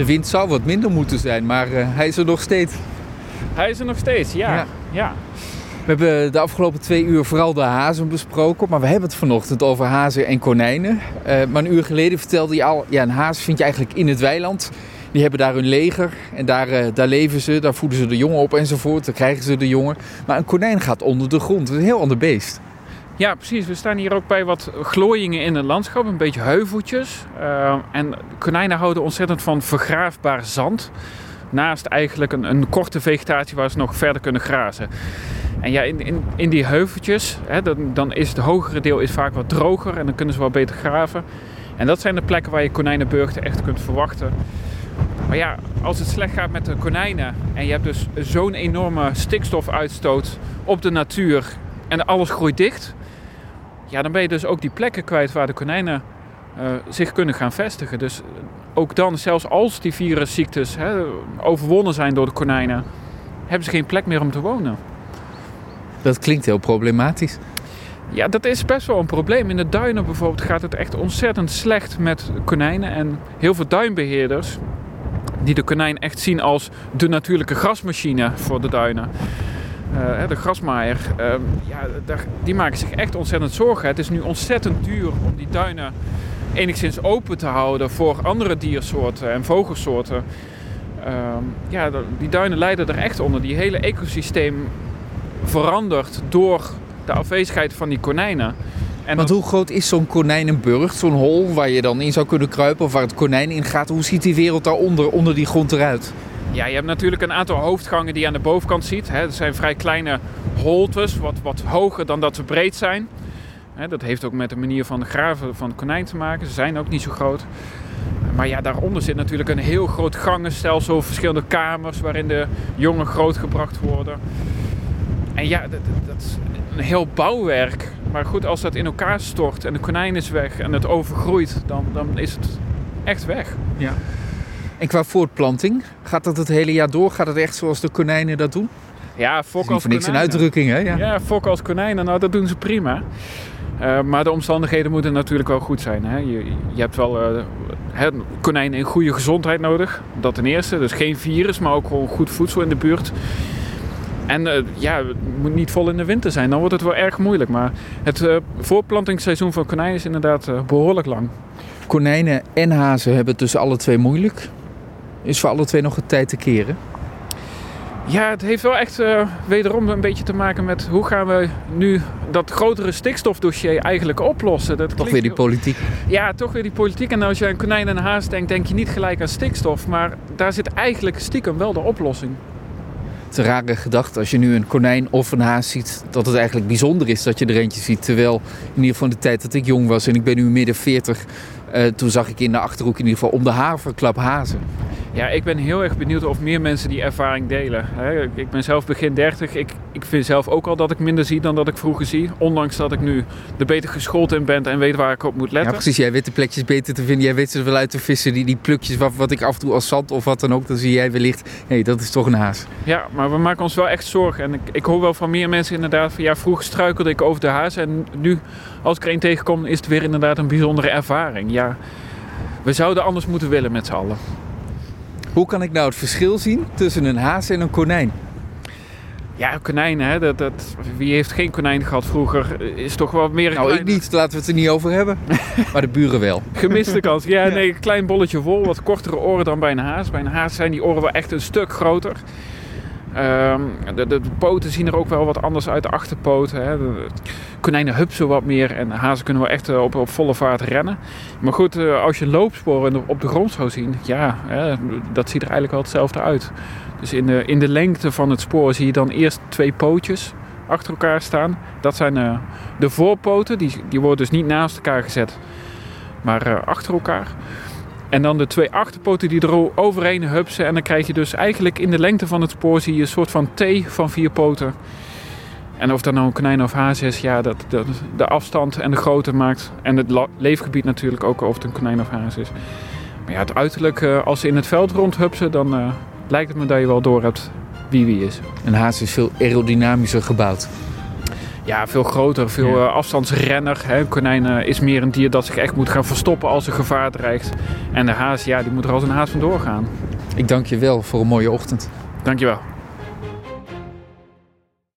De wind zou wat minder moeten zijn, maar eh, hij is er nog steeds. Hij is er nog steeds, ja. Ja. ja. We hebben de afgelopen twee uur vooral de hazen besproken, maar we hebben het vanochtend over hazen en konijnen. Eh, maar een uur geleden vertelde je al, ja, een haas vind je eigenlijk in het weiland. Die hebben daar hun leger en daar, eh, daar leven ze, daar voeden ze de jongen op enzovoort. Dan krijgen ze de jongen. Maar een konijn gaat onder de grond. Dat is een heel ander beest. Ja, precies. We staan hier ook bij wat glooiingen in het landschap, een beetje heuveltjes. Uh, en konijnen houden ontzettend van vergraafbaar zand. Naast eigenlijk een, een korte vegetatie waar ze nog verder kunnen grazen. En ja, in, in, in die heuveltjes, hè, dan, dan is het hogere deel is vaak wat droger en dan kunnen ze wel beter graven. En dat zijn de plekken waar je konijnenburgten echt kunt verwachten. Maar ja, als het slecht gaat met de konijnen en je hebt dus zo'n enorme stikstofuitstoot op de natuur en alles groeit dicht, ja, dan ben je dus ook die plekken kwijt waar de konijnen uh, zich kunnen gaan vestigen. Dus ook dan, zelfs als die virusziektes hè, overwonnen zijn door de konijnen, hebben ze geen plek meer om te wonen. Dat klinkt heel problematisch. Ja, dat is best wel een probleem. In de duinen bijvoorbeeld gaat het echt ontzettend slecht met konijnen. En heel veel duinbeheerders, die de konijn echt zien als de natuurlijke grasmachine voor de duinen. Uh, de grasmaaier, uh, ja, die maken zich echt ontzettend zorgen. Het is nu ontzettend duur om die duinen enigszins open te houden voor andere diersoorten en vogelsoorten. Uh, ja, die duinen lijden er echt onder. Die hele ecosysteem verandert door de afwezigheid van die konijnen. En Want hoe groot is zo'n konijnenburg, zo'n hol waar je dan in zou kunnen kruipen of waar het konijn in gaat? Hoe ziet die wereld daaronder, onder die grond eruit? Ja, je hebt natuurlijk een aantal hoofdgangen die je aan de bovenkant ziet. Het zijn vrij kleine holtes, wat, wat hoger dan dat ze breed zijn. Dat heeft ook met de manier van de graven van het konijn te maken. Ze zijn ook niet zo groot. Maar ja, daaronder zit natuurlijk een heel groot gangenstelsel, verschillende kamers waarin de jongen grootgebracht worden. En ja, dat, dat is een heel bouwwerk. Maar goed, als dat in elkaar stort en de konijn is weg en het overgroeit, dan, dan is het echt weg. Ja. En qua voortplanting, gaat dat het hele jaar door? Gaat het echt zoals de konijnen dat doen? Ja, fok als voor niks konijnen. een uitdrukking, hè? Ja, ja fok als konijnen, nou dat doen ze prima. Uh, maar de omstandigheden moeten natuurlijk wel goed zijn. Hè? Je, je hebt wel uh, hè, konijnen in goede gezondheid nodig. Dat ten eerste. Dus geen virus, maar ook gewoon goed voedsel in de buurt. En uh, ja, het moet niet vol in de winter zijn. Dan wordt het wel erg moeilijk. Maar het voortplantingsseizoen van konijnen is inderdaad behoorlijk lang. Konijnen en hazen hebben het dus alle twee moeilijk. Is voor alle twee nog een tijd te keren? Ja, het heeft wel echt uh, wederom een beetje te maken met hoe gaan we nu dat grotere stikstofdossier eigenlijk oplossen. Dat toch weer die politiek. Ja, toch weer die politiek. En als je aan konijn en haas denkt, denk je niet gelijk aan stikstof. Maar daar zit eigenlijk stiekem wel de oplossing. Het is een rare gedachte als je nu een konijn of een haas ziet, dat het eigenlijk bijzonder is dat je er eentje ziet. Terwijl in ieder geval de tijd dat ik jong was en ik ben nu midden 40, uh, toen zag ik in de achterhoek in ieder geval om de haverklap hazen. Ja, ik ben heel erg benieuwd of meer mensen die ervaring delen. Ik ben zelf begin 30. Ik, ik vind zelf ook al dat ik minder zie dan dat ik vroeger zie. Ondanks dat ik nu er beter geschoold in ben en weet waar ik op moet letten. Ja, precies. Jij weet de plekjes beter te vinden. Jij weet ze wel uit te vissen. Die, die plukjes wat, wat ik af en toe als zand of wat dan ook. Dan zie jij wellicht, hé, hey, dat is toch een haas. Ja, maar we maken ons wel echt zorgen. En ik, ik hoor wel van meer mensen inderdaad van... Ja, vroeger struikelde ik over de haas. En nu, als ik er een tegenkom, is het weer inderdaad een bijzondere ervaring. Ja, we zouden anders moeten willen met z'n allen. Hoe kan ik nou het verschil zien tussen een haas en een konijn? Ja, konijn, hè? Dat, dat, wie heeft geen konijn gehad vroeger? Is toch wel meer. Nou, ik niet. Laten we het er niet over hebben. maar de buren wel. Gemiste kans. Ja, nee, een klein bolletje wol, wat kortere oren dan bij een haas. Bij een haas zijn die oren wel echt een stuk groter. Um, de, poten zien er ook wel wat anders uit, de achterpoten. Hè. De, konijnen hupsen wat meer en hazen kunnen wel echt op, op volle vaart rennen. Maar goed, als je loopsporen op de grond zou zien, ja, hè, dat ziet er eigenlijk wel hetzelfde uit. Dus in de, in de lengte van het spoor zie je dan eerst twee pootjes achter elkaar staan. Dat zijn uh, de voorpoten, die, die worden dus niet naast elkaar gezet, maar achter elkaar. En dan de twee achterpoten die er overheen hupsen. En dan krijg je dus eigenlijk in de lengte van het spoor zie je een soort van T van vier poten. En of dat nou een konijn of haas is, ja, dat, dat, de afstand en de grootte maakt. En het leefgebied natuurlijk ook of het een konijn of haas is. Maar ja, het uiterlijk, als ze in het veld rondhupsen, dan uh, lijkt het me dat je wel door hebt wie wie is. Een haas is veel aerodynamischer gebouwd. Ja, veel groter, veel Ja. eh, afstandsrenner. Hè. Een konijn eh, is meer een dier dat zich echt moet gaan verstoppen als er gevaar dreigt. En de haas, ja, die moet er als een haas vandoor gaan. Ik dank je wel voor een mooie ochtend. Dankjewel.